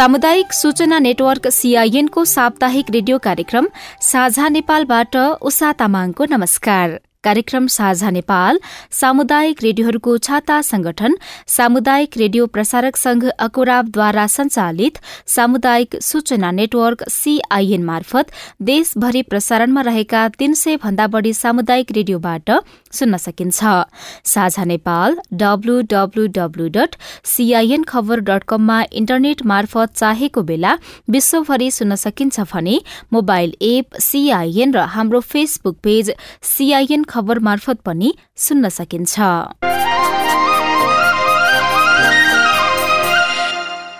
सामुदायिक सूचना नेटवर्क सीआईएनको साप्ताहिक रेडियो कार्यक्रम साझा नेपालबाट उषा तामाङको नमस्कार। कार्यक्रम साझा नेपाल सामुदायिक रेडियोहरूको छाता संगठन सामुदायिक रेडियो प्रसारक संघ अकुराबद्वारा संचालित सामुदायिक सूचना नेटवर्क सीआईएन मार्फत देशभरि प्रसारणमा रहेका तीन सय भन्दा बढ़ी सामुदायिक रेडियोबाट सुन्न सकिन्छ। साझा नेपाल कममा इन्टरनेट मार्फत चाहेको बेला विश्वभरि सुन्न सकिन्छ भने मोबाइल एप सीआईएन र हाम्रो फेसबुक पेज सीआईएन खबर मार्फत पनि सुन्न सकिन्छ।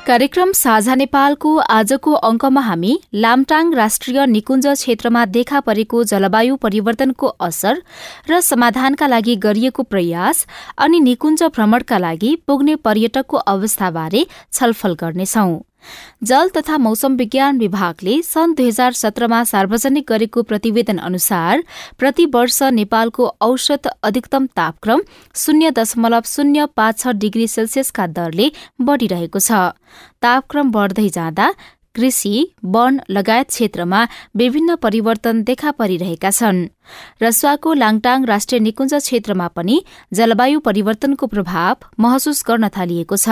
कार्यक्रम साझा नेपालको आजको अंकमा हामी लामटाङ राष्ट्रिय निकुञ्ज क्षेत्रमा देखा परेको जलवायु परिवर्तनको असर र समाधानका लागि गरिएको प्रयास अनि निकुञ्ज भ्रमणका लागि पुग्ने पर्यटकको अवस्थाबारे छलफल गर्नेछौं। जल तथा मौसम विज्ञान विभागले सन् दुई हजार सत्रमा सार्वजनिक गरेको प्रतिवेदन अनुसार प्रति वर्ष नेपालको औसत अधिकतम तापक्रम शून्य दशमलव शून्य पाँच छ डिग्री सेल्सियसका दरले बढ़िरहेको छ। तापक्रम बढ़दै जाँदा कृषि वन लगायत क्षेत्रमा विभिन्न परिवर्तन देखा परिरहेका छन्। रसुवाको लाङटाङ राष्ट्रिय निकुञ्ज क्षेत्रमा पनि जलवायु परिवर्तनको प्रभाव महसुस गर्न थालिएको छ।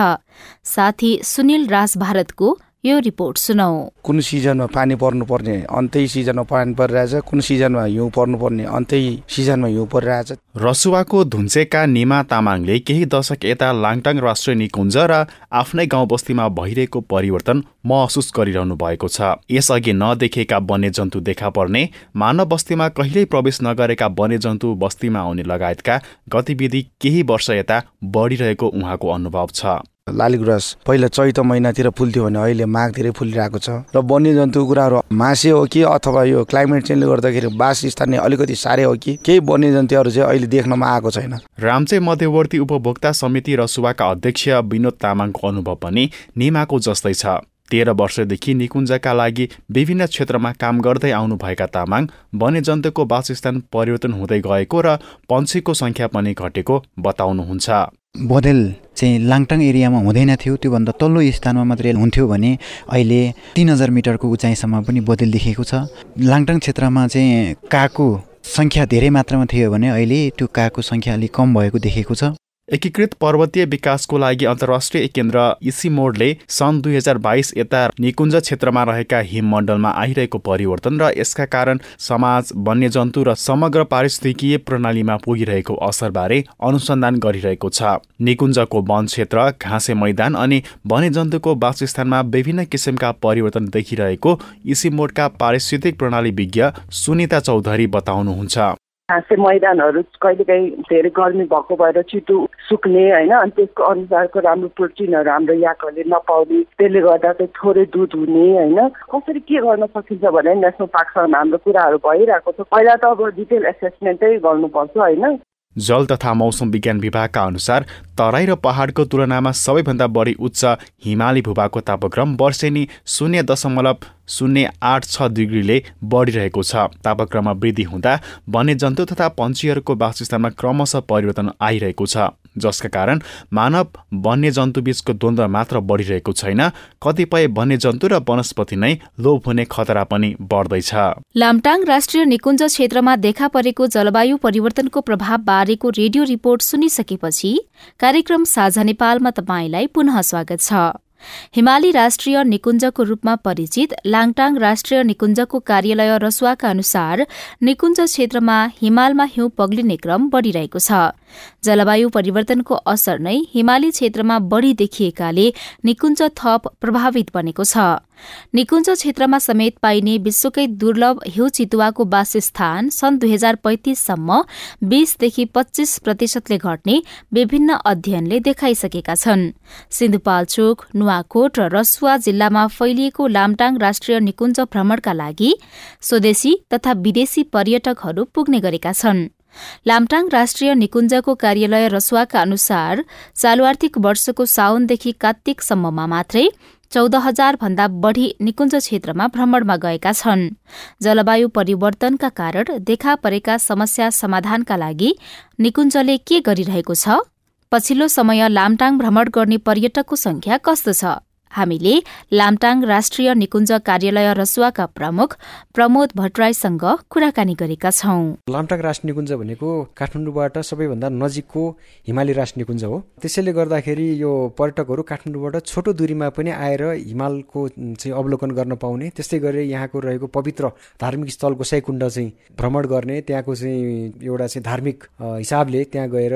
साथी सुनिल राज भारतको यो रिपोर्ट सुनौ कुन सिजनमा पानी पर्नुपर्ने अन्तै सिजनमा पानी परिरहेछ कुन सिजनमा हिउँ पर्नुपर्ने अन्तै सिजनमा हिउँ परिरहेछ। रसुवाको धुन्चेका निमा तामाङले केही दशक यता लाङटाङ राष्ट्रिय निकुञ्ज र आफ्नै गाउँ बस्तीमा भइरहेको परिवर्तन महसुस गरिरहनु भएको छ। यसअघि नदेखेका वन्यजन्तु देखा पर्ने मानव बस्तीमा कहिल्यै प्रवेश नगरेका वन्यजन्तु बस्तीमा आउने लगायतका गतिविधि केही वर्ष यता बढिरहेको उहाँको अनुभव छ। लालीगुराँस पहिला चैत महिनातिर फुल्थ्यो भने अहिले माघतिरै फुलिरहेको छ। र वन्यजन्तु कुराहरू मासे हो कि अथवा यो क्लाइमेट चेन्जले गर्दाखेरि बासस्थान अलिकति साह्रै हो कि केही वन्यजन्तुहरू चाहिँ अहिले देख्नमा आएको छैन। रामचे मध्यवर्ती उपभोक्ता समिति रसुवाका अध्यक्ष विनोद तामाङको अनुभव पनि निमाको जस्तै छ। तेह्र वर्षदेखि निकुञ्जका लागि विभिन्न क्षेत्रमा काम गर्दै आउनुभएका तामाङ वन्यजन्तुको वासस्थान परिवर्तन हुँदै गएको र पन्छीको सङ्ख्या पनि घटेको बताउनुहुन्छ। बदेल चाहिँ लाङटाङ एरियामा हुँदैन थियो त्योभन्दा तल्लो स्थानमा मात्रै हुन्थ्यो भने अहिले तिन हजार मिटरको उचाइसम्म पनि बदेल देखिएको छ। लाङटाङ क्षेत्रमा चाहिँ कागको सङ्ख्या धेरै मात्रामा थियो भने अहिले त्यो कागको सङ्ख्या अलिक कम भएको देखेको छ। एकीकृत पर्वतीय विकासको लागि अन्तर्राष्ट्रिय केन्द्र इसिमोडले सन् दुई हजार बाइस यता निकुञ्ज क्षेत्रमा रहेका हिममण्डलमा आइरहेको परिवर्तन र यसका कारण समाज वन्यजन्तु र समग्र पारिस्थितिकीय प्रणालीमा पुगिरहेको असरबारे अनुसन्धान गरिरहेको छ। निकुञ्जको वन क्षेत्र घाँसे मैदान अनि वन्यजन्तुको वासस्थानमा विभिन्न किसिमका परिवर्तन देखिरहेको इसिमोडका पारिस्थितिक प्रणाली विज्ञ सुनिता चौधरी बताउनुहुन्छ। घाँसे मैदानहरू कहिलेकाहीँ धेरै गर्मी भएको भएर छिटो सुक्ने होइन अनि त्यसको अनुसारको राम्रो प्रोटिनहरू हाम्रो याकहरूले नपाउने त्यसले गर्दा चाहिँ थोरै दुध हुने होइन। कसरी के गर्न सकिन्छ भने नेसनल पार्कसँग हाम्रो कुराहरू भइरहेको छ। पहिला त अब डिटेल एसेसमेन्टै गर्नुपर्छ होइन। जल तथा मौसम विज्ञान विभागका अनुसार तराई र पहाडको तुलनामा सबैभन्दा बढी उच्च हिमाली भूभागको तापक्रम वर्षेनी शून्य दशमलव शून्य आठ छ डिग्रीले बढिरहेको छ। तापक्रममा वृद्धि हुँदा वन्यजन्तु तथा पन्छीहरूको वासस्थानमा क्रमशः परिवर्तन आइरहेको छ। जसका कारण मानव वन्यजन्तु बीचको द्वन्द्व मात्र बढिरहेको छैन। कतिपय वन्यजन्तु र वनस्पति नै लोप हुने खतरा पनि बढ्दैछ। लामटाङ राष्ट्रिय निकुञ्ज क्षेत्रमा देखा परेको जलवायु परिवर्तनको प्रभाव बारेको रेडियो रिपोर्ट सुनिसकेपछि कार्यक्रम साझा नेपालमा तपाईँलाई पुनः स्वागत छ। हिमाली राष्ट्रिय निकुञ्जको रूपमा परिचित लाङटाङ राष्ट्रिय निकुञ्जको कार्यालय रसुवाका अनुसार निकुञ्ज क्षेत्रमा हिमालमा हिउँ पग्लिने क्रम बढ़िरहेको छ। जलवायु परिवर्तनको असर नै हिमाली क्षेत्रमा बढ़ी देखिएकाले निकुञ्ज थप प्रभावित बनेको छ। निकुञ्ज क्षेत्रमा समेत पाइने विश्वकै दुर्लभ हिउँ चितुवाको वासस्थान सन् दुई हजार पैंतिससम्म बीसदेखि पच्चीस प्रतिशतले घट्ने विभिन्न अध्ययनले देखाइसकेका छन्। सिन्धुपाल्चोक नुवाकोट र रसुवा जिल्लामा फैलिएको लामटाङ राष्ट्रिय निकुञ्ज भ्रमणका लागि स्वदेशी तथा विदेशी पर्यटकहरू पुग्ने गरेका छन्। लामटाङ राष्ट्रिय निकुञ्जको कार्यालय रसुवाका अनुसार चालु आर्थिक वर्षको साउनदेखि कार्तिकसम्ममा मात्रै चौध हजार भन्दा बढ़ी निकुञ्ज क्षेत्रमा भ्रमणमा गएका छन्। जलवायु परिवर्तनका कारण देखा परेका समस्या समाधानका लागि निकुञ्जले के गरिरहेको छ? पछिल्लो समय लामटाङ भ्रमण गर्ने पर्यटकको संख्या कस्तो छ? हामीले लामटाङ राष्ट्रिय निकुञ्ज कार्यालय रसुवाका प्रमुख प्रमोद भट्टराईसँग कुराकानी गरेका छौं। लामटाङ राष्ट्रिय निकुञ्ज भनेको काठमाडौँबाट सबैभन्दा नजिकको हिमाली राष्ट्रिय निकुञ्ज हो। त्यसैले गर्दाखेरि यो पर्यटकहरू काठमाडौँबाट छोटो दूरीमा पनि आएर हिमालको चाहिँ अवलोकन गर्न पाउने त्यस्तै गरी यहाँको रहेको पवित्र धार्मिक स्थल गोसाइकुण्ड चाहिँ भ्रमण गर्ने त्यहाँको चाहिँ एउटा चाहिँ धार्मिक हिसाबले त्यहाँ गएर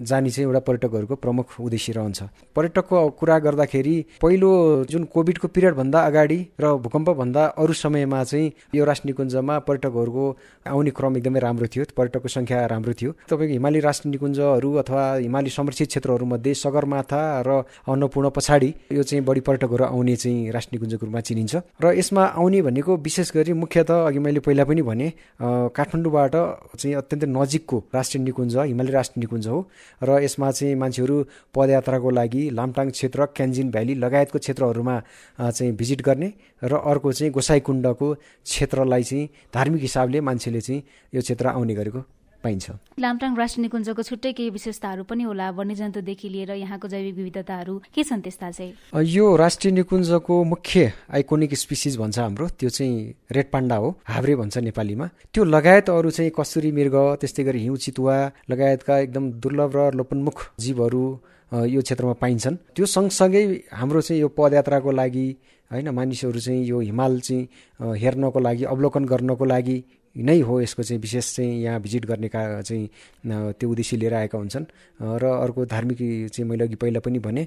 जाने चाहिँ एउटा पर्यटकहरूको प्रमुख उद्देश्य रहन्छ। पर्यटकको कुरा गर्दाखेरि पहिलो जुन कोभिडको पिरियडभन्दा अगाडि र भूकम्पभन्दा अरू समयमा चाहिँ यो राष्ट्र निकुञ्जमा पर्यटकहरूको आउने क्रम एकदमै राम्रो थियो पर्यटकको सङ्ख्या राम्रो थियो। तपाईँको हिमाली राष्ट्र निकुञ्जहरू अथवा हिमाली संरक्षित क्षेत्रहरूमध्ये सगरमाथा र अन्नपूर्ण पछाडि यो चाहिँ बढी पर्यटकहरू आउने चाहिँ राष्ट्र निकुञ्जको रूपमा चिनिन्छ। र यसमा आउने भनेको विशेष गरी मुख्यत अघि मैले पहिला पनि भने काठमाडौँबाट चाहिँ अत्यन्तै नजिकको राष्ट्रिय निकुञ्ज हिमाली राष्ट्रिय निकुञ्ज हो। र यसमा चाहिँ मान्छेहरू पदयात्राको लागि लामटाङ क्षेत्र क्यान्जिन भ्याली लगायतको क्षेत्रहरूमा चाहिँ भिजिट गर्ने र अर्को चाहिँ गोसाइकुण्डको क्षेत्रलाई चाहिँ धार्मिक हिसाबले मान्छेले चाहिँ यो क्षेत्र आउने गरेको। पाइन्छ। लामटाङ राष्ट्रिय निकुञ्जको छुट्टै केही विशेषताहरू पनि होला। वन्यजन्तुदेखि लिएर यहाँको जैविक विविधताहरू के छन् त्यस्ता चाहिँ? यो राष्ट्रिय निकुञ्जको मुख्य आइकोनिक स्पिसिज भन्छ हाम्रो। त्यो चाहिँ रेड पाण्डा हो हाब्रे भन्छ नेपालीमा। त्यो लगायत अरू चाहिँ कस्तुरी मृग त्यस्तै गरी हिउँ चितुवा लगायतका एकदम दुर्लभ र लोपन्मुख जीवहरू यो क्षेत्रमा पाइन्छन्। त्यो सँगसँगै हाम्रो चाहिँ यो पदयात्राको लागि होइन मानिसहरू चाहिँ यो हिमाल चाहिँ हेर्नको लागि अवलोकन गर्नको लागि नै हो यसको चाहिँ विशेष चाहिँ यहाँ भिजिट गर्ने का चाहिँ त्यो उद्देश्य लिएर आएका हुन्छन्। र अर्को धार्मिक चाहिँ मैले अघि पहिला पनि भने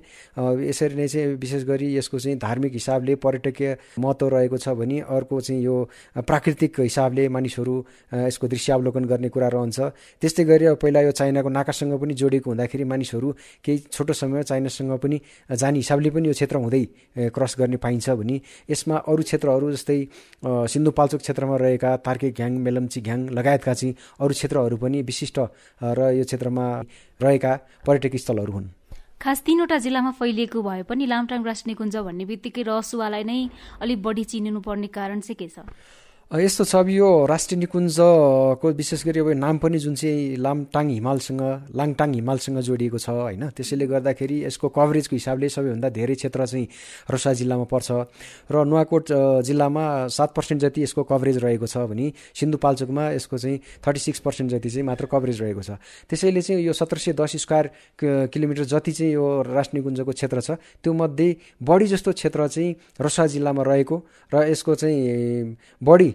यसरी नै चाहिँ विशेष गरी यसको चाहिँ धार्मिक हिसाबले पर्यटकीय महत्त्व रहेको छ भने अर्को चाहिँ यो प्राकृतिक हिसाबले मानिसहरू यसको दृश्यावलोकन गर्ने कुरा रहन्छ। त्यस्तै गरी पहिला यो चाइनाको नाकासँग पनि जोडिएको हुँदाखेरि मानिसहरू केही छोटो समय चाइनासँग पनि जाने हिसाबले पनि यो क्षेत्र हुँदै क्रस गर्ने पाइन्छ भने यसमा अरू क्षेत्रहरू जस्तै सिन्धुपाल्चोक क्षेत्रमा रहेका तार्के घ्याङ घ्याङ मेलम्ची घ्याङ लगायतका चाहिँ अरू क्षेत्रहरू पनि विशिष्ट र यो क्षेत्रमा रहेका पर्यटकीय स्थलहरू हुन्। खास तीनवटा जिल्लामा फैलिएको भए पनि लामटाङ राष्ट्रिय निकुञ्ज भन्ने बित्तिकै रसुवालाई नै अलिक बढी चिनिनु पर्ने कारण चाहिँ के छ? यस्तो छ अब यो राष्ट्रिय निकुञ्जको विशेष गरी अब नाम पनि जुन चाहिँ लामटाङ हिमालसँग लाङटाङ हिमालसँग जोडिएको छ होइन? त्यसैले गर्दाखेरि यसको कभरेजको हिसाबले सबैभन्दा धेरै क्षेत्र चाहिँ रसा जिल्लामा पर्छ र नुवाकोट जिल्लामा सात पर्सेन्ट जति यसको कभरेज रहेको छ भने सिन्धुपाल्चोकमा यसको चाहिँ थर्टी सिक्स पर्सेन्ट जति चाहिँ मात्र कभरेज रहेको छ। त्यसैले चाहिँ यो सत्र सय दस स्क्वायर किलोमिटर जति चाहिँ यो राष्ट्रिय निकुञ्जको क्षेत्र छ त्यो मध्ये बढी जस्तो क्षेत्र चाहिँ रसा जिल्लामा रहेको र यसको चाहिँ बढी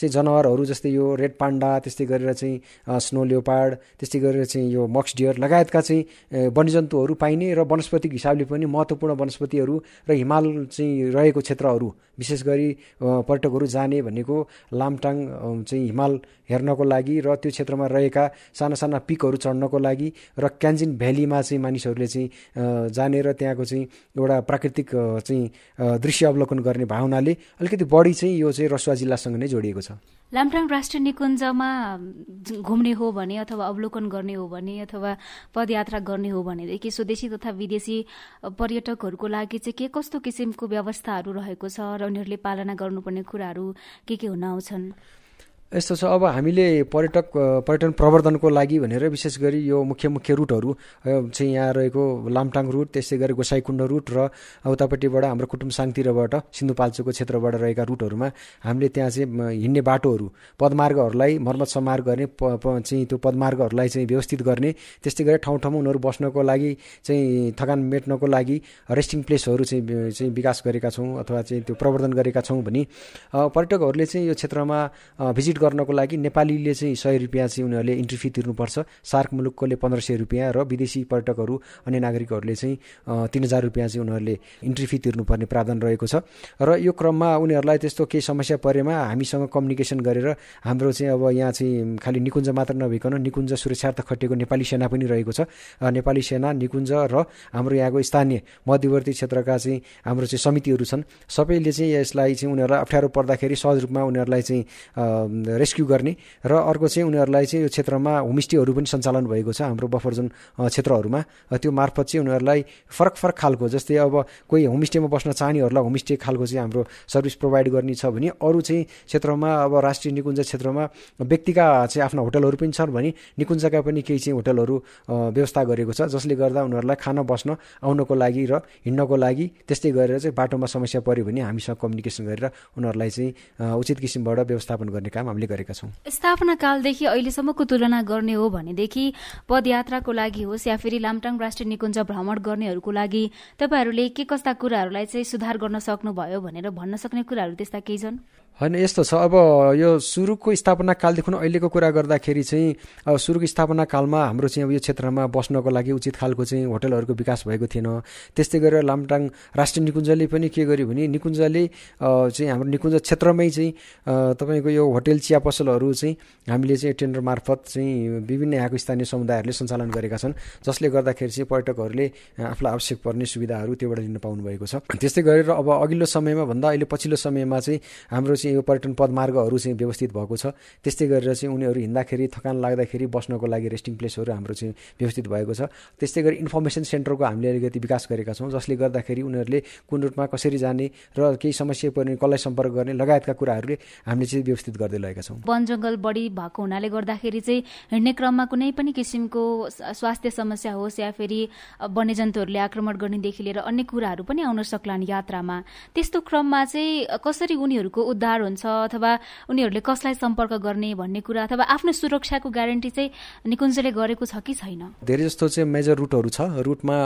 चाहिँ जनावरहरू जस्तै यो रेड पान्डा त्यस्तै गरेर चाहिँ स्नो लियोपार्ड त्यस्तै गरेर चाहिँ यो मक्स डियर लगायतका चाहिँ वन्यजन्तुहरू पाइने र वनस्पतिक हिसाबले पनि महत्त्वपूर्ण वनस्पतिहरू र हिमाल चाहिँ रहेको क्षेत्रहरू विशेष गरी पर्यटकहरू जाने भनेको लामटाङ चाहिँ हिमाल हेर्नको लागि र त्यो क्षेत्रमा रहेका साना साना पिकहरू चढ्नको लागि र क्यान्जिन भ्यालीमा चाहिँ मानिसहरूले चाहिँ जाने र त्यहाँको चाहिँ एउटा प्राकृतिक चाहिँ दृश्य अवलोकन गर्ने भावनाले अलिकति बढी चाहिँ यो चाहिँ रसुवा जिल्लासँग नै जोडिएको छ। लामटाङ राष्ट्रिय निकुञ्जमा घुम्ने हो भने अथवा अवलोकन गर्ने हो भने अथवा पदयात्रा गर्ने हो भनेदेखि स्वदेशी तथा विदेशी पर्यटकहरूको लागि चाहिँ के कस्तो किसिमको व्यवस्थाहरू रहेको छ र उनीहरूले पालना गर्नुपर्ने कुराहरू के के हुन आउँछन्? यस्तो छ अब हामीले पर्यटक पर्यटन प्रवर्धनको लागि भनेर विशेष गरी यो मुख्य मुख्य रुटहरू चाहिँ यहाँ रहेको लामटाङ रुट त्यस्तै गरी गोसाइकुण्ड रुट र उतापट्टिबाट हाम्रो कुटुम्साङतिरबाट सिन्धुपाल्चोको क्षेत्रबाट रहेका रुटहरूमा हामीले त्यहाँ चाहिँ हिँड्ने बाटोहरू पदमार्गहरूलाई मर्मत समार गर्ने चाहिँ त्यो पदमार्गहरूलाई चाहिँ व्यवस्थित गर्ने त्यस्तै गरी ठाउँ ठाउँमा उनीहरू बस्नको लागि चाहिँ थकान मेट्नको लागि रेस्टिङ प्लेसहरू चाहिँ चाहिँ विकास गरेका छौँ अथवा चाहिँ त्यो प्रवर्धन गरेका छौँ भने पर्यटकहरूले चाहिँ यो क्षेत्रमा भिजिट गर्नको लागि नेपालीले चाहिँ सय रुपियाँ चाहिँ उनीहरूले इन्ट्री फी तिर्नुपर्छ। सार्क मुलुककोले पन्ध्र सय रुपियाँ र विदेशी पर्यटकहरू अन्य नागरिकहरूले चाहिँ तिन हजार रुपियाँ चाहिँ उनीहरूले इन्ट्री फी तिर्नुपर्ने प्रावधान रहेको छ। र यो क्रममा उनीहरूलाई त्यस्तो केही समस्या परेमा हामीसँग कम्युनिकेसन गरेर हाम्रो चाहिँ अब यहाँ चाहिँ खालि निकुञ्ज मात्र नभइकन निकुञ्ज सुरक्षार्थ खटिएको नेपाली सेना पनि रहेको छ। नेपाली सेना निकुञ्ज र हाम्रो यहाँको स्थानीय मध्यवर्ती क्षेत्रका चाहिँ हाम्रो चाहिँ समितिहरू छन्। सबैले चाहिँ यसलाई चाहिँ उनीहरूलाई अप्ठ्यारो पर्दाखेरि सहज रूपमा उनीहरूलाई चाहिँ रेस्क्यु गर्ने र अर्को चाहिँ उनीहरूलाई चाहिँ यो क्षेत्रमा होमस्टेहरू पनि सञ्चालन भएको छ हाम्रो बफर जोन क्षेत्रहरूमा। त्यो मार्फत चाहिँ उनीहरूलाई फरक फरक खालको जस्तै अब कोही होमस्टेमा बस्न चाहनेहरूलाई होमस्टे खालको चाहिँ हाम्रो सर्भिस प्रोभाइड गर्ने छ भने अरू चाहिँ क्षेत्रमा अब राष्ट्रिय निकुञ्ज क्षेत्रमा व्यक्तिका चाहिँ आफ्ना होटलहरू पनि छन् भने निकुञ्जका पनि केही चाहिँ होटलहरू व्यवस्था गरेको छ जसले गर्दा उनीहरूलाई खान बस्न आउनको लागि र हिँड्नको लागि त्यस्तै गरेर चाहिँ बाटोमा समस्या पऱ्यो भने हामीसँग कम्युनिकेसन गरेर उनीहरूलाई चाहिँ उचित किसिमबाट व्यवस्थापन गर्ने काम हामीले गरेका छौँ। स्थापना कालदेखि अहिलेसम्मको तुलना गर्ने हो भनेदेखि पदयात्राको लागि होस् या फेरि लामटाङ राष्ट्रिय निकुञ्ज भ्रमण गर्नेहरूको लागि तपाईँहरूले के कस्ता कुराहरूलाई चाहिँ सुधार गर्न सक्नुभयो भनेर भन्न सक्ने कुराहरू त्यस्ता केही छन्? होइन यस्तो छ। अब यो सुरुको स्थापना कालदेखि अहिलेको कुरा गर्दाखेरि चाहिँ अब सुरुको स्थापना कालमा हाम्रो चाहिँ अब यो क्षेत्रमा बस्नको लागि उचित खालको चाहिँ होटलहरूको विकास भएको थिएन। त्यस्तै गरेर लामटाङ राष्ट्रिय निकुञ्जले पनि के गर्यो भने निकुञ्जले चाहिँ हाम्रो निकुञ्ज क्षेत्रमै चाहिँ तपाईँको यो होटेल चिया पसलहरू चाहिँ हामीले चाहिँ टेन्डर मार्फत चाहिँ विभिन्न यहाँको स्थानीय समुदायहरूले सञ्चालन गरेका छन् जसले गर्दाखेरि चाहिँ पर्यटकहरूले आफूलाई आवश्यक पर्ने सुविधाहरू त्योबाट लिन पाउनुभएको छ। त्यस्तै गरेर अब अघिल्लो समयमा भन्दा अहिले पछिल्लो समयमा चाहिँ हाम्रो चाहिँ यो पर्यटन पदमार्गहरू चाहिँ व्यवस्थित भएको छ। त्यस्तै गरेर चाहिँ उनीहरू हिँड्दाखेरि थकान लाग्दाखेरि बस्नको लागि रेस्टिङ प्लेसहरू हाम्रो चाहिँ व्यवस्थित भएको छ। त्यस्तै गरी इन्फर्मेसन सेन्टरको हामीले अलिकति विकास गरेका छौँ जसले गर्दाखेरि उनीहरूले कुन रुटमा कसरी जाने र केही समस्या पर्ने कसलाई सम्पर्क गर्ने लगायतका कुराहरूले हामीले चाहिँ व्यवस्थित गर्दै लगेका छौँ। वन जङ्गल बढी भएको हुनाले गर्दाखेरि चाहिँ हिँड्ने क्रममा कुनै पनि किसिमको स्वास्थ्य समस्या होस् या फेरि वन्यजन्तुहरूले आक्रमण गर्नेदेखि लिएर अन्य कुराहरू पनि आउन सक्लान् यात्रामा। त्यस्तो क्रममा चाहिँ कसरी उनीहरूको उद्धार हुन्छ अथवा उनीहरूले कसलाई सम्पर्क गर्ने भन्ने कुरा अथवा आफ्नो सुरक्षाको ग्यारेन्टी चाहिँ निकुञ्जले गरेको छ कि छैन? धेरै जस्तो चाहिँ मेजर रुटहरू छ। रुटमा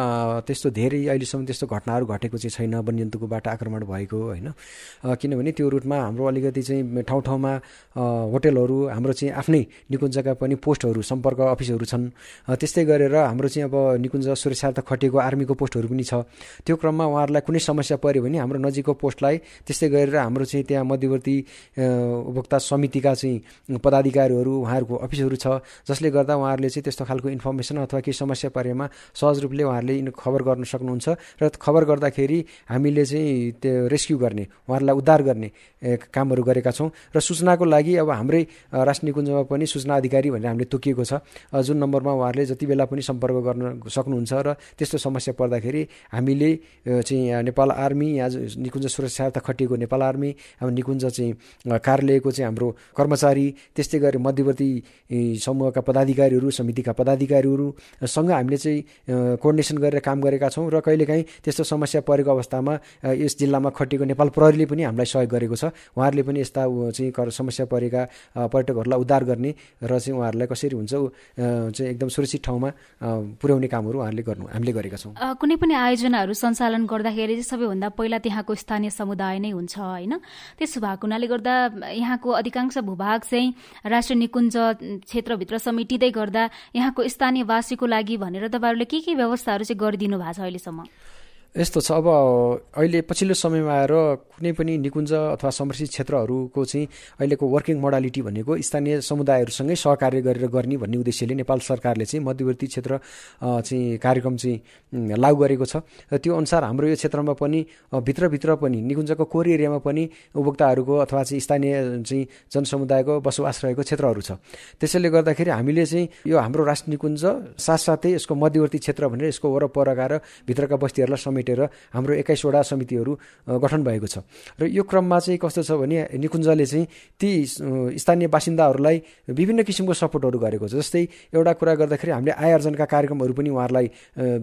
त्यस्तो धेरै अहिलेसम्म त्यस्तो घटनाहरू घटेको चाहिँ छैन वन्यजन्तुकोबाट आक्रमण भएको होइन। किनभने त्यो रुटमा हाम्रो अलिकति चाहिँ ठाउँ ठाउँमा होटेलहरू हाम्रो चाहिँ आफ्नै निकुञ्जका पनि पोस्टहरू सम्पर्क अफिसहरू छन्। त्यस्तै गरेर हाम्रो चाहिँ अब निकुञ्ज सुरक्षार्थ खटिएको आर्मीको पोस्टहरू पनि छ। त्यो क्रममा उहाँहरूलाई कुनै समस्या पऱ्यो भने हाम्रो नजिकको पोस्टलाई त्यस्तै गरेर हाम्रो चाहिँ त्यहाँ मध्यवर्ती उपभोक्ता समितिका चाहिँ पदाधिकारीहरू उहाँहरूको अफिसहरू छ जसले गर्दा उहाँहरूले चाहिँ त्यस्तो खालको इन्फर्मेसन अथवा केही समस्या परेमा सहज रूपले उहाँहरूले खबर गर्न सक्नुहुन्छ र खबर गर्दाखेरि हामीले चाहिँ त्यो रेस्क्यु गर्ने उहाँहरूलाई उद्धार गर्ने कामहरू गरेका छौँ र सूचनाको लागि अब हाम्रै राष्ट्रिय निकुञ्जमा पनि सूचना अधिकारी भनेर हामीले तोकिएको छ। जुन नम्बरमा उहाँहरूले जति बेला पनि सम्पर्क गर्न सक्नुहुन्छ र त्यस्तो समस्या पर्दाखेरि हामीले चाहिँ नेपाल आर्मी या निकुञ्ज सुरक्षार्थ खटिएको नेपाल आर्मी अब निकुञ्ज चाहिँ कार्यालयको चाहिँ हाम्रो कर्मचारी त्यस्तै गरी मध्यवर्ती समूहका पदाधिकारीहरू समितिका पदाधिकारीहरूसँग हामीले चाहिँ कोर्डिनेसन गरेर काम गरेका छौँ र कहिलेकाहीँ त्यस्तो समस्या परेको अवस्थामा यस जिल्लामा खटिएको नेपाल प्रहरीले पनि हामीलाई सहयोग गरेको छ। उहाँहरूले पनि यस्ता चाहिँ समस्या परेका पर्यटकहरूलाई उद्धार गर्ने र चाहिँ उहाँहरूलाई कसरी हुन्छ चाहिँ एकदम सुरक्षित ठाउँमा पुर्याउने कामहरू उहाँहरूले गर्नु हामीले गरेका छौँ। कुनै पनि आयोजनाहरू सञ्चालन गर्दाखेरि सबैभन्दा पहिला त्यहाँको स्थानीय समुदाय नै हुन्छ होइन? त्यसो भएको हुनाले गर्दा यहाँको अधिकांश भूभाग चाहिँ राष्ट्रिय निकुञ्ज क्षेत्रभित्र समेटिँदै गर्दा यहाँको स्थानीयवासीको लागि भनेर तपाईँहरूले के के व्यवस्थाहरू चाहिँ गरिदिनु भएको छ अहिलेसम्म? यस्तो छ अब अहिले पछिल्लो समयमा आएर कुनै पनि निकुञ्ज अथवा संरक्षित क्षेत्रहरूको चाहिँ अहिलेको वर्किङ मोडालिटी भनेको स्थानीय समुदायहरूसँगै सहकार्य गरेर गर्ने भन्ने उद्देश्यले नेपाल सरकारले चाहिँ मध्यवर्ती क्षेत्र चाहिँ कार्यक्रम चाहिँ लागू गरेको छ। र त्यो अनुसार हाम्रो यो क्षेत्रमा पनि भित्रभित्र पनि निकुञ्जको कोर एरियामा पनि उपभोक्ताहरूको अथवा चाहिँ स्थानीय चाहिँ जनसमुदायको बसोबास रहेको क्षेत्रहरू छ। त्यसैले गर्दाखेरि हामीले चाहिँ यो हाम्रो राष्ट्र निकुञ्ज साथसाथै यसको मध्यवर्ती क्षेत्र भनेर यसको वरपरका र भित्रका बस्तीहरूलाई समेट समेटेर हाम्रो एक्काइसवटा समितिहरू गठन भएको छ। र यो क्रममा चाहिँ कस्तो छ भने निकुञ्जले चाहिँ ती स्थानीय बासिन्दाहरूलाई विभिन्न किसिमको सपोर्टहरू गरेको छ। जस्तै एउटा कुरा गर्दाखेरि हामीले आय आर्जनका कार्यक्रमहरू पनि उहाँहरूलाई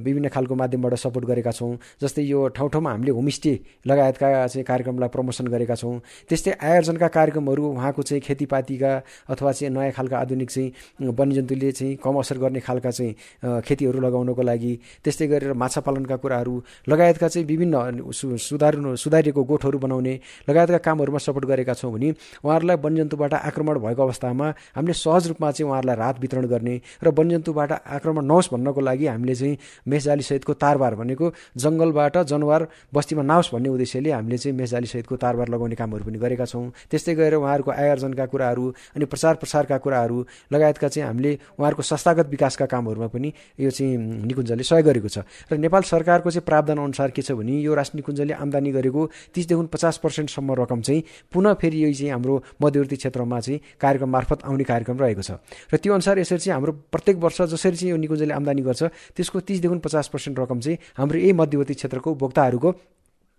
विभिन्न खालको माध्यमबाट सपोर्ट गरेका छौँ। जस्तै यो ठाउँ ठाउँमा हामीले होमस्टे लगायतका चाहिँ कार्यक्रमलाई प्रमोसन गरेका छौँ। त्यस्तै आय आर्जनका कार्यक्रमहरू उहाँको चाहिँ खेतीपातीका अथवा चाहिँ नयाँ खालका आधुनिक चाहिँ वन्यजन्तुले चाहिँ कम असर गर्ने खालका चाहिँ खेतीहरू लगाउनको लागि। त्यस्तै गरेर माछा पालनका कुराहरू लगायतका चाहिँ विभिन्न सुधार सुधारिएको गोठहरू बनाउने लगायतका कामहरूमा सपोर्ट गरेका छौँ भने उहाँहरूलाई वन्यजन्तुबाट आक्रमण भएको अवस्थामा हामीले सहज रूपमा चाहिँ उहाँहरूलाई राहत वितरण गर्ने र वन्यजन्तुबाट आक्रमण नहोस् भन्नको लागि हामीले चाहिँ मेषजालीसहितको तारबार भनेको जङ्गलबाट जनावर बस्तीमा नहोस् भन्ने उद्देश्यले हामीले चाहिँ मेषजालीसहितको तारबार लगाउने कामहरू पनि गरेका छौँ। त्यस्तै गरेर उहाँहरूको आय आर्जनका कुराहरू अनि प्रचार प्रसारका कुराहरू लगायतका चाहिँ हामीले उहाँहरूको संस्थागत विकासका कामहरूमा पनि यो चाहिँ निकुञ्जले सहयोग गरेको छ। र नेपाल सरकारको चाहिँ प्रावधान अनुसार के छ भने यो राष्ट्रिय निकुञ्जले आम्दानी गरेको तिसदेखि पचास पर्सेन्टसम्म रकम चाहिँ पुनः फेरि यो चाहिँ हाम्रो मध्यवर्ती क्षेत्रमा चाहिँ कार्यक्रम मार्फत आउने कार्यक्रम रहेको छ। र त्यो अनुसार यसरी चाहिँ हाम्रो प्रत्येक वर्ष जसरी चाहिँ यो निकुञ्जले आम्दानी गर्छ त्यसको तिसदेखि पचास पर्सेन्ट रकम चाहिँ हाम्रो यही मध्यवर्ती क्षेत्रको उपभोक्ताहरूको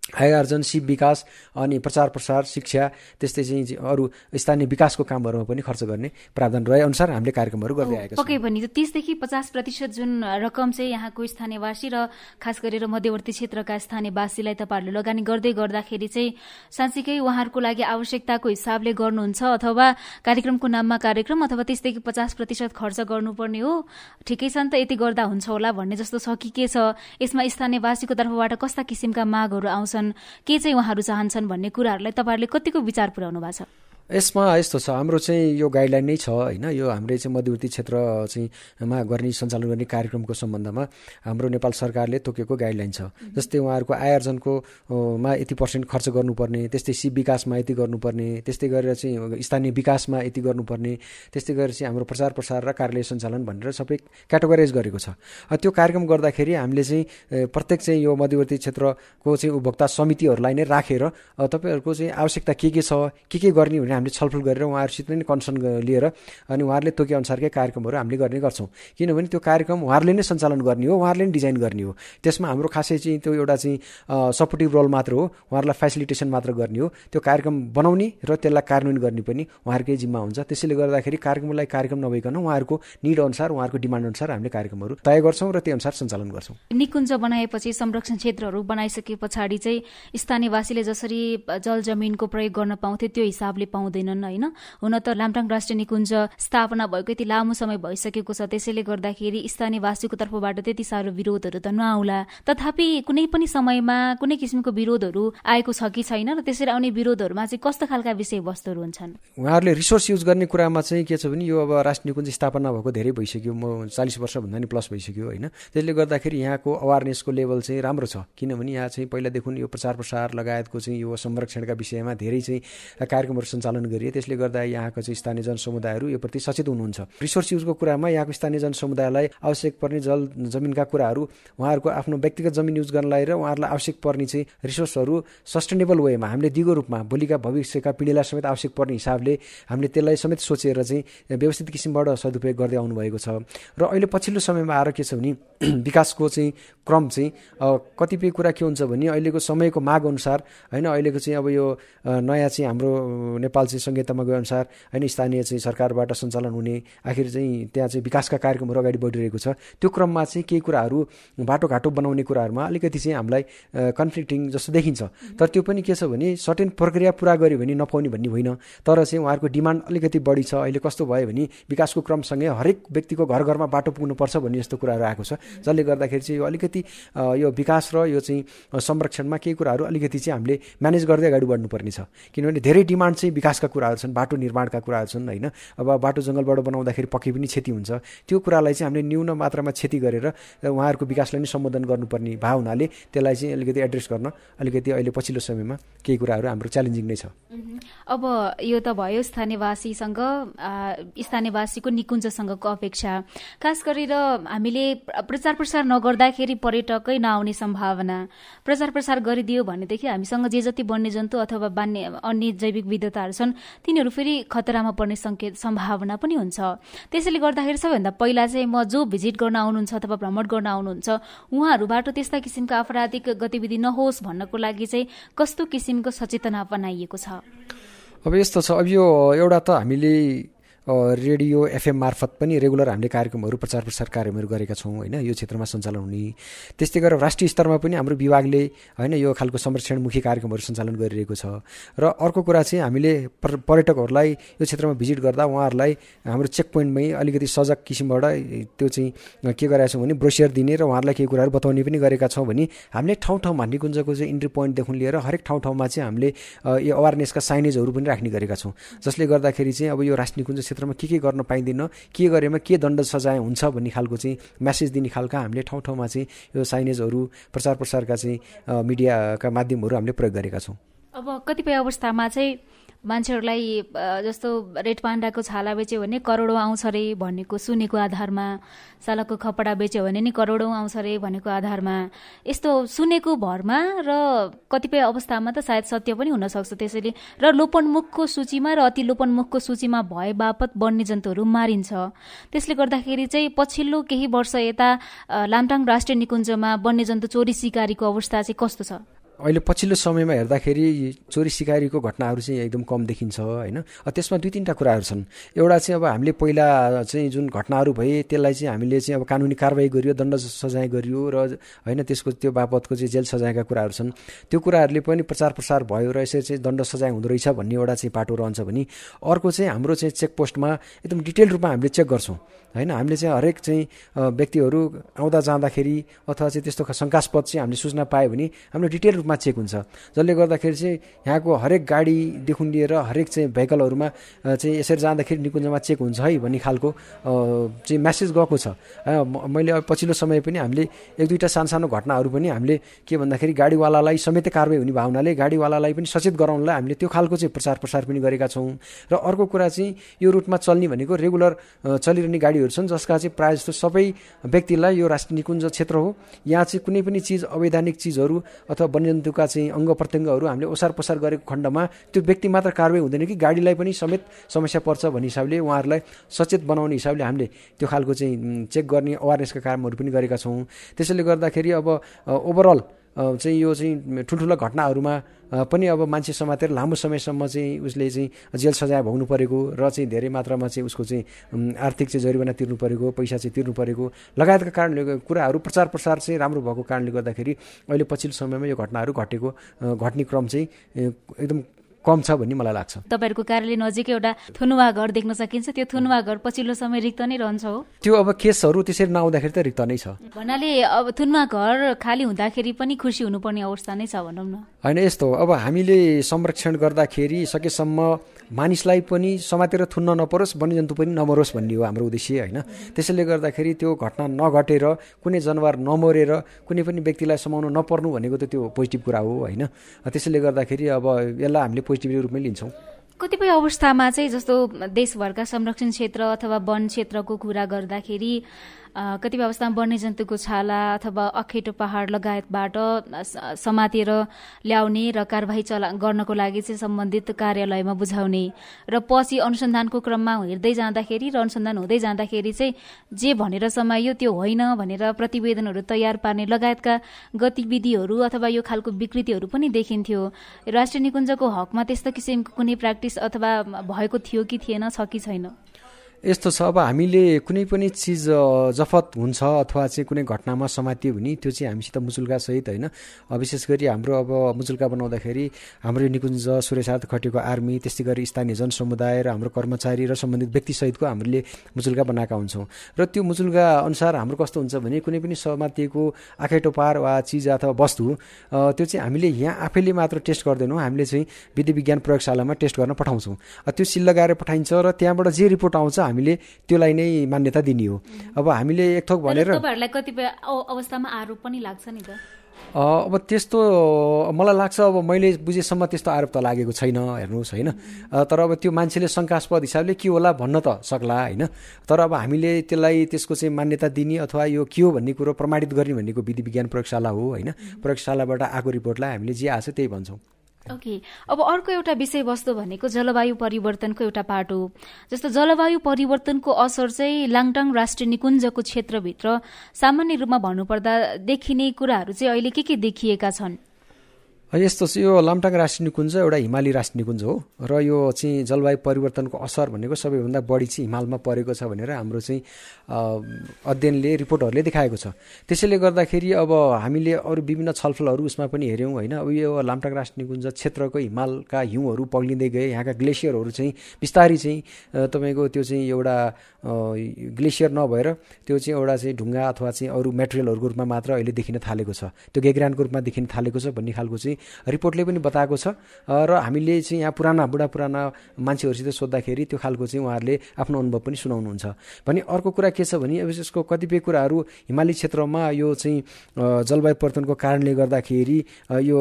आयोर्जन सिप विकास अनि प्रचार प्रसार शिक्षा त्यस्तै चाहिँ अरू स्थानीय विकासको कामहरूमा पनि खर्च गर्ने प्रावधान रहे अनुसार हामीले कार्यक्रमहरू गर्दै आएका पक्कै पनि तिसदेखि पचास प्रतिशत जुन रकम चाहिँ यहाँको स्थानीयवासी र खास गरेर मध्यवर्ती क्षेत्रका स्थानीयवासीलाई तपाईँहरूले लगानी गर्दै गर्दाखेरि चाहिँ साँच्चीकै उहाँहरूको लागि आवश्यकताको हिसाबले गर्नुहुन्छ अथवा कार्यक्रमको नाममा कार्यक्रम अथवा तिसदेखि पचास प्रतिशत खर्च गर्नुपर्ने हो। ठिकै छ नि त यति गर्दा हुन्छ होला भन्ने जस्तो छ कि के छ? यसमा स्थानीयवासीको तर्फबाट कस्ता किसिमका मागहरू आउँछन् के चाहिँ उहाँहरू चाहन्छन् भन्ने कुराहरूलाई तपाईँहरूले कतिको विचार पुर्याउनु भएको छ? यसमा यस्तो छ हाम्रो चाहिँ यो गाइडलाइन नै छ होइन? यो हाम्रो चाहिँ मध्यवर्ती क्षेत्र चाहिँ मा गर्ने सञ्चालन गर्ने कार्यक्रमको सम्बन्धमा हाम्रो नेपाल सरकारले तोकेको गाइडलाइन छ। जस्तै उहाँहरूको आय आर्जनको मा यति पर्सेन्ट खर्च गर्नुपर्ने त्यस्तै सिप विकासमा यति गर्नुपर्ने त्यस्तै गरेर चाहिँ स्थानीय विकासमा यति गर्नुपर्ने त्यस्तै गरेर चाहिँ हाम्रो प्रचार प्रसार र कार्यालय सञ्चालन भनेर सबै क्याटेगोराइज गरेको छ। त्यो कार्यक्रम गर्दाखेरि हामीले चाहिँ प्रत्येक चाहिँ यो मध्यवर्ती क्षेत्रको चाहिँ उपभोक्ता समितिहरूलाई नै राखेर तपाईँहरूको चाहिँ आवश्यकता के के छ के के गर्ने हामीले छलफल गरेर उहाँहरूसित नै कन्सर्न लिएर अनि उहाँहरूले तोके अनुसारकै कार्यक्रमहरू हामीले गर्ने गर्छौँ। किनभने त्यो कार्यक्रम उहाँहरूले नै सञ्चालन गर्ने हो उहाँहरूले नै डिजाइन गर्ने हो। त्यसमा हाम्रो खासै चाहिँ त्यो एउटा चाहिँ सपोर्टिभ रोल मात्र हो। उहाँहरूलाई फेसिलिटेसन मात्र गर्ने हो। त्यो कार्यक्रम बनाउने र त्यसलाई कार्यान्वयन गर्ने पनि उहाँहरूकै जिम्मा हुन्छ। त्यसैले गर्दाखेरि कार्यक्रमलाई कार्यक्रम नभइकन उहाँहरूको निड अनुसार उहाँहरूको डिमान्ड अनुसार हामीले कार्यक्रमहरू तय गर्छौँ र त्यो अनुसार सञ्चालन गर्छौँ। निकुञ्ज बनाएपछि संरक्षण क्षेत्रहरू बनाइसके पछाडि चाहिँ स्थानीयवासीले जसरी जल जमिनको प्रयोग गर्न पाउँथे त्यो हिसाबले पाउँछ पाउँदैनन् होइन? हुन त लामटाङ राष्ट्रिय निकुञ्ज स्थापना भएको यति लामो समय भइसकेको छ त्यसैले गर्दाखेरि स्थानीयवासीको तर्फबाट त्यति साह्रो विरोधहरू त नआउला। तथापि कुनै पनि समयमा कुनै किसिमको विरोधहरू आएको छ कि छैन र त्यसरी आउने विरोधहरूमा चाहिँ कस्तो खालका विषयवस्तुहरू हुन्छन्? उहाँहरूले रिसोर्स युज गर्ने कुरामा चाहिँ के छ भने यो अब राष्ट्रिय निकुञ्ज स्थापना भएको धेरै भइसक्यो म चालिस वर्षभन्दा नि प्लस भइसक्यो होइन? त्यसले गर्दाखेरि यहाँको अवेरनेसको लेभल चाहिँ राम्रो छ। किनभने यहाँ चाहिँ पहिलादेखि यो प्रचार प्रसार लगायतको चाहिँ यो संरक्षणका विषयमा धेरै चाहिँ कार्यक्रमहरू सञ्चालन सञ्चालन गरिए। त्यसले गर्दा यहाँको चाहिँ स्थानीय जनसमुदायहरू यो प्रति सचेत हुनुहुन्छ। रिसोर्स युजको कुरामा यहाँको स्थानीय जनसमुदायलाई आवश्यक पर्ने जल जमिनका कुराहरू उहाँहरूको आफ्नो व्यक्तिगत जमिन युज गर्नलाई र उहाँहरूलाई आवश्यक पर्ने चाहिँ रिसोर्सहरू सस्टेनेबल वेमा हामीले दिगो रूपमा भोलिका भविष्यका पिँढीलाई समेत आवश्यक पर्ने हिसाबले हामीले त्यसलाई समेत सोचेर चाहिँ व्यवस्थित किसिमबाट सदुपयोग गर्दै आउनुभएको छ। र अहिले पछिल्लो समयमा आएर के छ भने विकासको चाहिँ क्रम चाहिँ कतिपय कुरा के हुन्छ भने अहिलेको समयको माग अनुसार होइन अहिलेको चाहिँ अब यो नयाँ चाहिँ हाम्रो नेपाल चाहिँ संहितामा गए अनुसार होइन स्थानीय चाहिँ सरकारबाट सञ्चालन हुने आखिर चाहिँ त्यहाँ चाहिँ विकासका कार्यक्रमहरू अगाडि बढिरहेको छ। त्यो क्रममा चाहिँ केही कुराहरू बाटोघाटो बनाउने कुराहरूमा अलिकति चाहिँ हामीलाई कन्फ्लिक्टिङ जस्तो देखिन्छ। तर त्यो पनि के छ भने सर्टेन प्रक्रिया पुरा गऱ्यो भने नपाउने भन्ने होइन। तर चाहिँ उहाँहरूको डिमान्ड अलिकति बढी छ। अहिले कस्तो भयो भने विकासको क्रमसँगै हरेक व्यक्तिको घर घरमा बाटो पुग्नुपर्छ भन्ने जस्तो कुराहरू आएको छ। जसले गर्दाखेरि चाहिँ यो अलिकति यो विकास र यो चाहिँ संरक्षणमा केही कुराहरू अलिकति चाहिँ हामीले म्यानेज गर्दै अगाडि बढ्नुपर्ने छ। किनभने धेरै डिमान्ड चाहिँ विकास विकासका कुराहरू छन् बाटो निर्माणका कुराहरू छन् होइन? अब बाटो जङ्गलबाट बनाउँदाखेरि पक्कै पनि क्षति हुन्छ। त्यो कुरालाई चाहिँ हामीले न्यून मात्रामा क्षति गरेर उहाँहरूको विकासलाई नै सम्बोधन गर्नुपर्ने भाव हुनाले त्यसलाई चाहिँ अलिकति एड्रेस गर्न अलिकति अहिले पछिल्लो समयमा केही कुराहरू हाम्रो च्यालेन्जिङ नै छ। अब यो त भयो स्थानीयवासीसँग स्थानीयवासीको निकुञ्जसँगको अपेक्षा। खास गरेर हामीले प्रचार प्रसार नगर्दाखेरि पर्यटकै नआउने सम्भावना। प्रचार प्रसार गरिदियो भनेदेखि हामीसँग जे जति वन्यजन्तु अथवा बान्य अन्य जैविक विविधताहरू छन् तिनीहरू फेरि खतरामा पर्ने सङ्केत सम्भावना पनि हुन्छ। त्यसैले गर्दाखेरि सबैभन्दा पहिला चाहिँ म जो भिजिट गर्न आउनुहुन्छ अथवा भ्रमण गर्न आउनुहुन्छ उहाँहरूबाट त्यस्ता किसिमका आपराधिक गतिविधि नहोस् भन्नको लागि चाहिँ कस्तो किसिमको सचेतना बनाइएको छ? अब यस्तो छ अब यो एउटा त हामीले रेडियो एफएम मार्फत पनि रेगुलर हामीले कार्यक्रमहरू प्रचार प्रसार कार्यक्रमहरू गरेका छौँ होइन? यो क्षेत्रमा सञ्चालन हुने। त्यस्तै गरेर राष्ट्रिय स्तरमा पनि हाम्रो विभागले होइन यो खालको संरक्षणमुखी कार्यक्रमहरू सञ्चालन गरिरहेको छ। र अर्को कुरा चाहिँ हामीले पर्यटकहरूलाई यो क्षेत्रमा भिजिट गर्दा उहाँहरूलाई हाम्रो चेक पोइन्टमै अलिकति सजग किसिमबाट त्यो चाहिँ के गरेका छौँ भने ब्रोसियर दिने र उहाँहरूलाई केही कुराहरू बताउने पनि गरेका छौँ भने हामीले ठाउँ ठाउँमा निकुञ्जको चाहिँ इन्ट्री पोइन्टदेखि लिएर हरेक ठाउँ ठाउँमा चाहिँ हामीले यो अवेरनेसका साइनेजहरू पनि राख्ने गरेका छौँ। जसले गर्दाखेरि चाहिँ अब यो राष्ट्रिय निकुञ्ज क्षेत्रमा के के गर्न पाइँदैन के गरेमा के दण्ड सजाय हुन्छ भन्ने खालको चाहिँ म्यासेज दिने खालका हामीले ठाउँ ठाउँमा चाहिँ यो साइनेजहरू प्रचार प्रसारका चाहिँ मिडियाका माध्यमहरू हामीले प्रयोग गरेका छौँ। अब कतिपय अवस्थामा चाहिँ मान्छेहरूलाई जस्तो रेड पान्डाको छाला बेच्यो भने करोडौँ आउँछ अरे भनेको सुनेको आधारमा सालको खपडा बेच्यो भने नि करोडौँ आउँछ अरे भनेको आधारमा। यस्तो सुनेको भरमा र कतिपय अवस्थामा त सायद सत्य पनि हुनसक्छ। त्यसैले र लोपनमुखको सूचीमा र अति लोपनमुखको सूचीमा भए बापत वन्यजन्तुहरू मारिन्छ। त्यसले गर्दाखेरि चाहिँ पछिल्लो केही वर्ष यता लामटाङ राष्ट्रिय निकुञ्जमा वन्यजन्तु चोरी सिकारीको अवस्था चाहिँ कस्तो छ? अहिले पछिल्लो समयमा हेर्दाखेरि चोरी सिकारीको घटनाहरू चाहिँ एकदम कम देखिन्छ होइन? त्यसमा दुई तिनवटा कुराहरू छन्। एउटा चाहिँ अब हामीले पहिला चाहिँ जुन घटनाहरू भए त्यसलाई चाहिँ हामीले चाहिँ अब कानुनी कारवाही गरियो दण्ड सजाय गरियो र होइन त्यसको त्यो बापतको चाहिँ जेल सजायका कुराहरू छन्। त्यो कुराहरूले पनि प्रचार प्रसार भयो र यसरी चाहिँ दण्ड सजाय हुँदो रहेछ भन्ने एउटा चाहिँ पाटो रहन्छ भने अर्को चाहिँ हाम्रो चाहिँ चेकपोस्टमा एकदम डिटेल रूपमा हामीले चेक गर्छौँ। होइन हामीले चाहिँ हरेक चाहिँ व्यक्तिहरू आउँदा जाँदाखेरि अथवा चाहिँ त्यस्तो शङ्कास्पद चाहिँ हामीले सूचना पायो भने हाम्रो डिटेल रूपमा चेक हुन्छ। जसले गर्दाखेरि चाहिँ यहाँको हरेक गाडीदेखि लिएर हरेक चाहिँ भेहिकलहरूमा चाहिँ यसरी जाँदाखेरि निकुञ्जमा चेक हुन्छ है भन्ने खालको चाहिँ म्यासेज गएको छ। मैले पछिल्लो समय पनि हामीले एक दुईवटा सानो घटनाहरू पनि हामीले के भन्दाखेरि गाडीवालालाई समेत कारवाही हुने भावनाले गाडीवालालाई पनि सचेत गराउनलाई हामीले त्यो खालको चाहिँ प्रचार प्रसार पनि गरेका छौँ। र अर्को कुरा चाहिँ यो रुटमा चल्ने भनेको रेगुलर चलिरहने गाडीहरू छन् जसका चाहिँ प्रायः जस्तो सबै व्यक्तिलाई यो राष्ट्रिय निकुञ्ज क्षेत्र हो। यहाँ चाहिँ कुनै पनि चिज अवैधानिक चिजहरू अथवा वन्यजन्तुका चाहिँ अङ्ग प्रत्यङ्गहरू हामीले ओसार पसार गरेको खण्डमा त्यो व्यक्ति मात्र कारवाही हुँदैन कि गाडीलाई पनि समेत समस्या पर्छ भन्ने हिसाबले उहाँहरूलाई सचेत बनाउने हिसाबले हामीले त्यो खालको चाहिँ चेक गर्ने अवेरनेसका कामहरू पनि गरेका छौँ। त्यसैले गर्दाखेरि अब ओभरअल चाहिँ यो चाहिँ ठुल्ठुलो घटनाहरूमा पनि अब मान्छे समातेर लामो समयसम्म चाहिँ उसले चाहिँ जेल सजाय भोग्नु परेको र चाहिँ धेरै मात्रामा चाहिँ उसको चाहिँ आर्थिक चाहिँ जरिवाना तिर्नु परेको पैसा चाहिँ तिर्नु परेको लगायतका कारणले कुराहरू प्रचार प्रसार चाहिँ राम्रो भएको कारणले गर्दाखेरि अहिले पछिल्लो समयमा यो घटनाहरू घटेको घट्ने क्रम चाहिँ एकदम कम छ भन्ने मलाई लाग्छ। तपाईँहरूको कार्यालय नजिकै एउटा थुनुवा घर देख्न सकिन्छ। त्यो थुनुवा घर पछिल्लो समय रिक्त नै रहन्छ हो। त्यो अब केसहरू त्यसरी नआउँदाखेरि त रिक्त नै छ। भन्नाले अब थुनुवा घर खाली हुँदाखेरि पनि खुसी हुनुपर्ने अवस्था नै छ भनौँ न। होइन यस्तो अब हामीले संरक्षण गर्दाखेरि सकेसम्म मानिसलाई पनि समातेर थुन्न नपरोस् वन्यजन्तु पनि नमरोस् भन्ने हो हाम्रो उद्देश्य होइन? त्यसैले गर्दाखेरि त्यो घटना नघटेर कुनै जनावर नमरेर कुनै पनि व्यक्तिलाई समाउनु नपर्नु भनेको त त्यो पोजिटिभ कुरा हो होइन? त्यसैले गर्दाखेरि अब यसलाई हामीले पोजिटिभ रूपमै लिन्छौँ। कतिपय अवस्थामा चाहिँ जस्तो देशभरका संरक्षण क्षेत्र अथवा वन क्षेत्रको कुरा गर्दाखेरि कतिपय अवस्थामा वन्यजन्तुको छाला अथवा अखेटो पहाड लगायतबाट समातेर ल्याउने र कारवाही चला गर्नको लागि चाहिँ सम्बन्धित कार्यालयमा बुझाउने। र पछि अनुसन्धानको क्रममा हेर्दै जाँदाखेरि र अनुसन्धान हुँदै जाँदाखेरि चाहिँ जे भनेर समायो त्यो होइन भनेर प्रतिवेदनहरू तयार पार्ने लगायतका गतिविधिहरू अथवा यो खालको विकृतिहरू पनि देखिन्थ्यो। राष्ट्रिय निकुञ्जको हकमा त्यस्तो किसिमको कुनै प्र्याक्टिस अथवा भएको थियो कि थिएन छ कि छैन? यस्तो छ अब हामीले कुनै पनि चिज जफत हुन्छ अथवा चाहिँ कुनै घटनामा समातियो भने त्यो चाहिँ हामीसित मुचुल्कासहित होइन। विशेष गरी हाम्रो अब मुचुल्का बनाउँदाखेरि हाम्रो निकुञ्ज सुरक्षार्थ खटेको आर्मी त्यस्तै गरी स्थानीय जनसमुदाय र हाम्रो कर्मचारी र सम्बन्धित व्यक्तिसहितको हामीले मुचुल्का बनाएका हुन्छौँ। र त्यो मुचुल्का अनुसार हाम्रो कस्तो हुन्छ भने कुनै पनि समातिएको आँखेटो पार वा चिज अथवा वस्तु त्यो चाहिँ हामीले यहाँ आफैले मात्र टेस्ट गर्दैनौँ। हामीले चाहिँ विधि विज्ञान प्रयोगशालामा टेस्ट गर्न पठाउँछौँ। त्यो सिल लगाएर पठाइन्छ र त्यहाँबाट जे रिपोर्ट आउँछ हामीले त्यसलाई नै मान्यता दिने हो। अब हामीले एक थोक भनेर कतिपय अवस्थामा आरोप पनि लाग्छ नि त। अब त्यस्तो मलाई लाग्छ अब मैले बुझेसम्म त्यस्तो आरोप त लागेको छैन हेर्नुहोस् होइन। तर अब त्यो मान्छेले शङ्कास्पद हिसाबले के होला भन्न त सक्ला होइन। तर अब हामीले त्यसलाई त्यसको चाहिँ मान्यता दिने अथवा यो के हो भन्ने कुरो प्रमाणित गर्ने भन्नेको विधि विज्ञान प्रयोगशाला हो होइन। प्रयोगशालाबाट आएको रिपोर्टलाई हामीले जे आएको छ त्यही भन्छौँ। ओके। अब अर्को एउटा विषयवस्तु भनेको जलवायु परिवर्तनको एउटा पाटो जस्तो जलवायु परिवर्तनको असर चाहिँ लाङटाङ राष्ट्रिय निकुञ्जको क्षेत्रभित्र सामान्य रूपमा भन्नुपर्दा देखिने कुराहरू चाहिँ अहिले के के देखिएका छन्? यस्तो चाहिँ यो लामटाङ राष्ट्रिय निकुञ्ज एउटा हिमाली राष्ट्रिय निकुञ्ज हो। र यो चाहिँ जलवायु परिवर्तनको असर भनेको सबैभन्दा बढी चाहिँ हिमालमा परेको छ भनेर हाम्रो चाहिँ अध्ययनले रिपोर्टहरूले देखाएको छ। त्यसैले गर्दाखेरि अब हामीले अरू विभिन्न छलफलहरू उसमा पनि हेऱ्यौँ होइन? अब यो लामटाङ राष्ट्रिय निकुञ्ज क्षेत्रको हिमालका हिउँहरू पग्लिँदै गए। यहाँका ग्लेसियरहरू चाहिँ बिस्तारै चाहिँ तपाईँको त्यो चाहिँ एउटा ग्लेसियर नभएर त्यो चाहिँ एउटा चाहिँ ढुङ्गा अथवा चाहिँ अरू मेटेरियलहरूको रूपमा मात्र अहिले देखिन थालेको छ। त्यो गेग्रानको रूपमा देखिन थालेको छ भन्ने खालको चाहिँ रिपोर्टले पनि बताएको छ। र हामीले चाहिँ यहाँ पुराना बुढा पुराना मान्छेहरूसित सोद्धाखेरि त्यो खालको चाहिँ उहाँहरूले आफ्नो अनुभव पनि सुनाउनुहुन्छ। भने अर्को कुरा के छ भने अब यसको कतिपय कुराहरू हिमाली क्षेत्रमा यो चाहिँ जलवायु परिवर्तनको कारणले गर्दाखेरि यो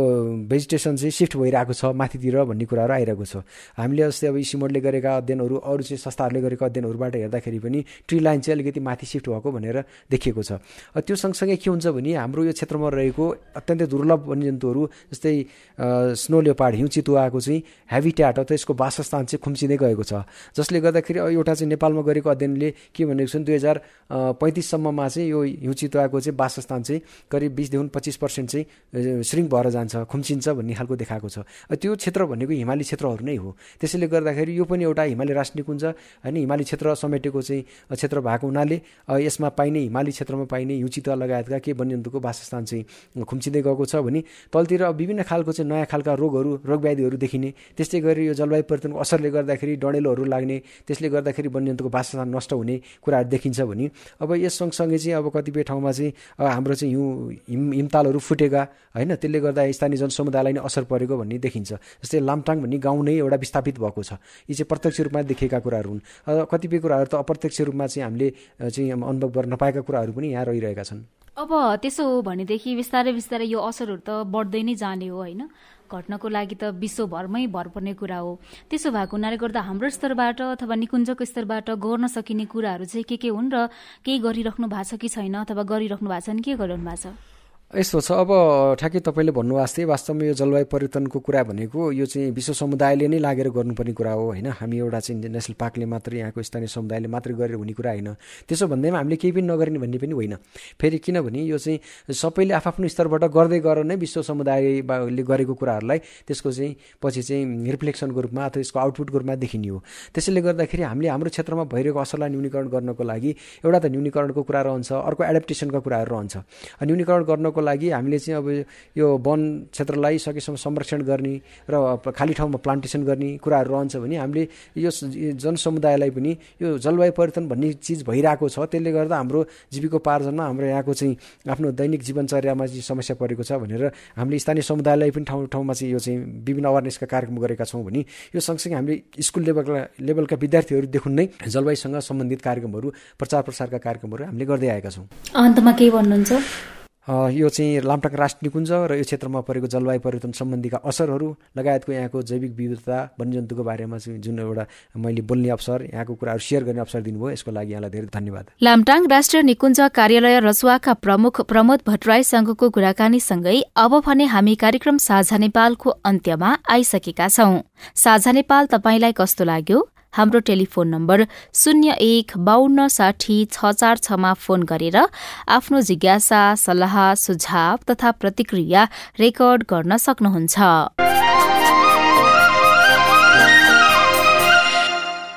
भेजिटेसन चाहिँ सिफ्ट भइरहेको छ माथितिर भन्ने कुराहरू आइरहेको छ। हामीले जस्तै अब सिमोडले गरेका अध्ययनहरू अरू चाहिँ संस्थाहरूले गरेका अध्ययनहरूबाट हेर्दाखेरि पनि ट्री लाइन चाहिँ अलिकति माथि सिफ्ट भएको भनेर देखिएको छ। त्यो सँगसँगै के हुन्छ भने हाम्रो यो क्षेत्रमा रहेको अत्यन्तै दुर्लभ वन्यजन्तुहरू स्नो लेपाड हिउँ चितुवाको चाहिँ हेबिट्याट अथवा यसको वासस्थान चाहिँ खुम्चिँदै गएको छ। जसले गर्दाखेरि एउटा चाहिँ नेपालमा गरेको अध्ययनले के भनेको छ दुई हजार पैँतिससम्ममा चाहिँ यो हिउँ चितुवाको चाहिँ वासस्थान चाहिँ करिब बिसदेखि पच्चिस पर्सेन्ट चाहिँ श्रिङ्क भएर जान्छ खुम्चिन्छ भन्ने खालको देखाएको छ। त्यो क्षेत्र भनेको हिमाली क्षेत्रहरू नै हो। त्यसैले गर्दाखेरि यो पनि एउटा हिमाली राष्ट्रिय निकुञ्ज होइन हिमाली क्षेत्र समेटेको चाहिँ क्षेत्र भएको हुनाले यसमा पाइने हिमाली क्षेत्रमा पाइने हिउँचितुवा लगायतका के वन्यजन्तुको वासस्थान चाहिँ खुम्चिँदै गएको छ भने तलतिर विभिन्न खालको चाहिँ नयाँ खालका रोगहरू रोगव्याधिहरू देखिने त्यस्तै गरी यो जलवायु परिवर्तनको असरले गर्दाखेरि डढेलोहरू लाग्ने त्यसले गर्दाखेरि वन्यजन्तुको वासस्थान नष्ट हुने कुराहरू देखिन्छ भने अब यस सँगसँगै चाहिँ अब कतिपय ठाउँमा चाहिँ हाम्रो चाहिँ हिउँ हिम हिमतालहरू फुटेका होइन त्यसले गर्दा स्थानीय जनसमुदायलाई नै असर परेको भन्ने देखिन्छ। जस्तै लामटाङ भन्ने गाउँ नै एउटा विस्थापित भएको छ। यी चाहिँ प्रत्यक्ष रूपमा देखेका कुराहरू हुन्। कतिपय कुराहरू त अप्रत्यक्ष रूपमा चाहिँ हामीले चाहिँ अनुभव गर्न नपाएका कुराहरू पनि यहाँ रहिरहेका छन्। अब त्यसो हो भनेदेखि बिस्तारै बिस्तारै यो असरहरू त बढ्दै नै जाने हो होइन? घट्नको लागि त विश्वभरमै भर पर्ने कुरा हो। त्यसो भएको हुनाले गर्दा हाम्रो स्तरबाट अथवा निकुञ्जको स्तरबाट गर्न सकिने कुराहरू चाहिँ के के हुन् र केही गरिराख्नु भएको छ कि छैन अथवा गरिराख्नु भएको छ भने के गरिरहनु भएको छ? यस्तो छ। अब ठ्याक्कै तपाईँले भन्नुभएको थिएँ वास्तवमा यो जलवायु परिवर्तनको कुरा भनेको यो चाहिँ विश्व समुदायले नै लागेर गर्नुपर्ने कुरा हो होइन? हामी एउटा चाहिँ नेसनल पार्कले मात्रै यहाँको स्थानीय समुदायले मात्रै गरेर हुने कुरा होइन। त्यसो भन्दैमा हामीले केही पनि नगर्ने भन्ने पनि होइन। फेरि किनभने यो चाहिँ सबैले आफ्नो स्तरबाट गर्दै गर नै विश्व समुदायले गरेको कुराहरूलाई त्यसको चाहिँ पछि चाहिँ रिफ्लेक्सनको रूपमा अथवा यसको आउटपुटको रूपमा देखिने हो। त्यसैले गर्दाखेरि हामीले हाम्रो क्षेत्रमा भइरहेको असरलाई न्यूनीकरण गर्नको लागि एउटा त न्यूनीकरणको कुरा रहन्छ अर्को एडाप्टेसनका कुराहरू रहन्छ। न्यूनीकरण गर्नको लागि हामीले चाहिँ अब यो वन क्षेत्रलाई सकेसम्म संरक्षण गर्ने र खाली ठाउँमा प्लान्टेसन गर्ने कुराहरू रहन्छ भने हामीले यो जनसमुदायलाई पनि यो जलवायु परिवर्तन भन्ने चिज भइरहेको छ। त्यसले गर्दा हाम्रो जीविकोपार्जनमा हाम्रो यहाँको चाहिँ आफ्नो दैनिक जीवनचर्यामा चाहिँ समस्या परेको छ भनेर हामीले स्थानीय समुदायलाई पनि ठाउँ ठाउँमा चाहिँ यो चाहिँ विभिन्न अवेरनेसका कार्यक्रम गरेका छौँ भने यो सँगसँगै हामीले स्कुल लेभलका लेभलका विद्यार्थीहरूदेखि नै जलवायुसँग सम्बन्धित कार्यक्रमहरू प्रचार प्रसारका कार्यक्रमहरू हामीले गर्दै आएका छौँ। अन्तमा के भन्नुहुन्छ? यो चाहिँ लामटाङ राष्ट्रिय निकुञ्ज र यो क्षेत्रमा परेको जलवायु परिवर्तन सम्बन्धीका असरहरू लगायतको यहाँको जैविक विविधता वन्यजन्तुको बारेमा चाहिँ जुन एउटा मैले बोल्ने अवसर यहाँको कुराहरू सेयर गर्ने अवसर दिनुभयो यसको लागि यहाँलाई धेरै धन्यवाद। लामटाङ राष्ट्रिय निकुञ्ज कार्यालय रसुवाका प्रमुख प्रमोद भट्टराईसँगको कुराकानीसँगै अब भने हामी कार्यक्रम साझा नेपालको अन्त्यमा आइसकेका छौं। साझा नेपाल तपाईँलाई कस्तो लाग्यो? हाम्रो टेलिफोन नम्बर शून्य एक बाहन्न साठी छ चार छमा फोन गरेर आफ्नो जिज्ञासा सल्लाह सुझाव तथा प्रतिक्रिया रेकर्ड गर्न सक्नुहुन्छ।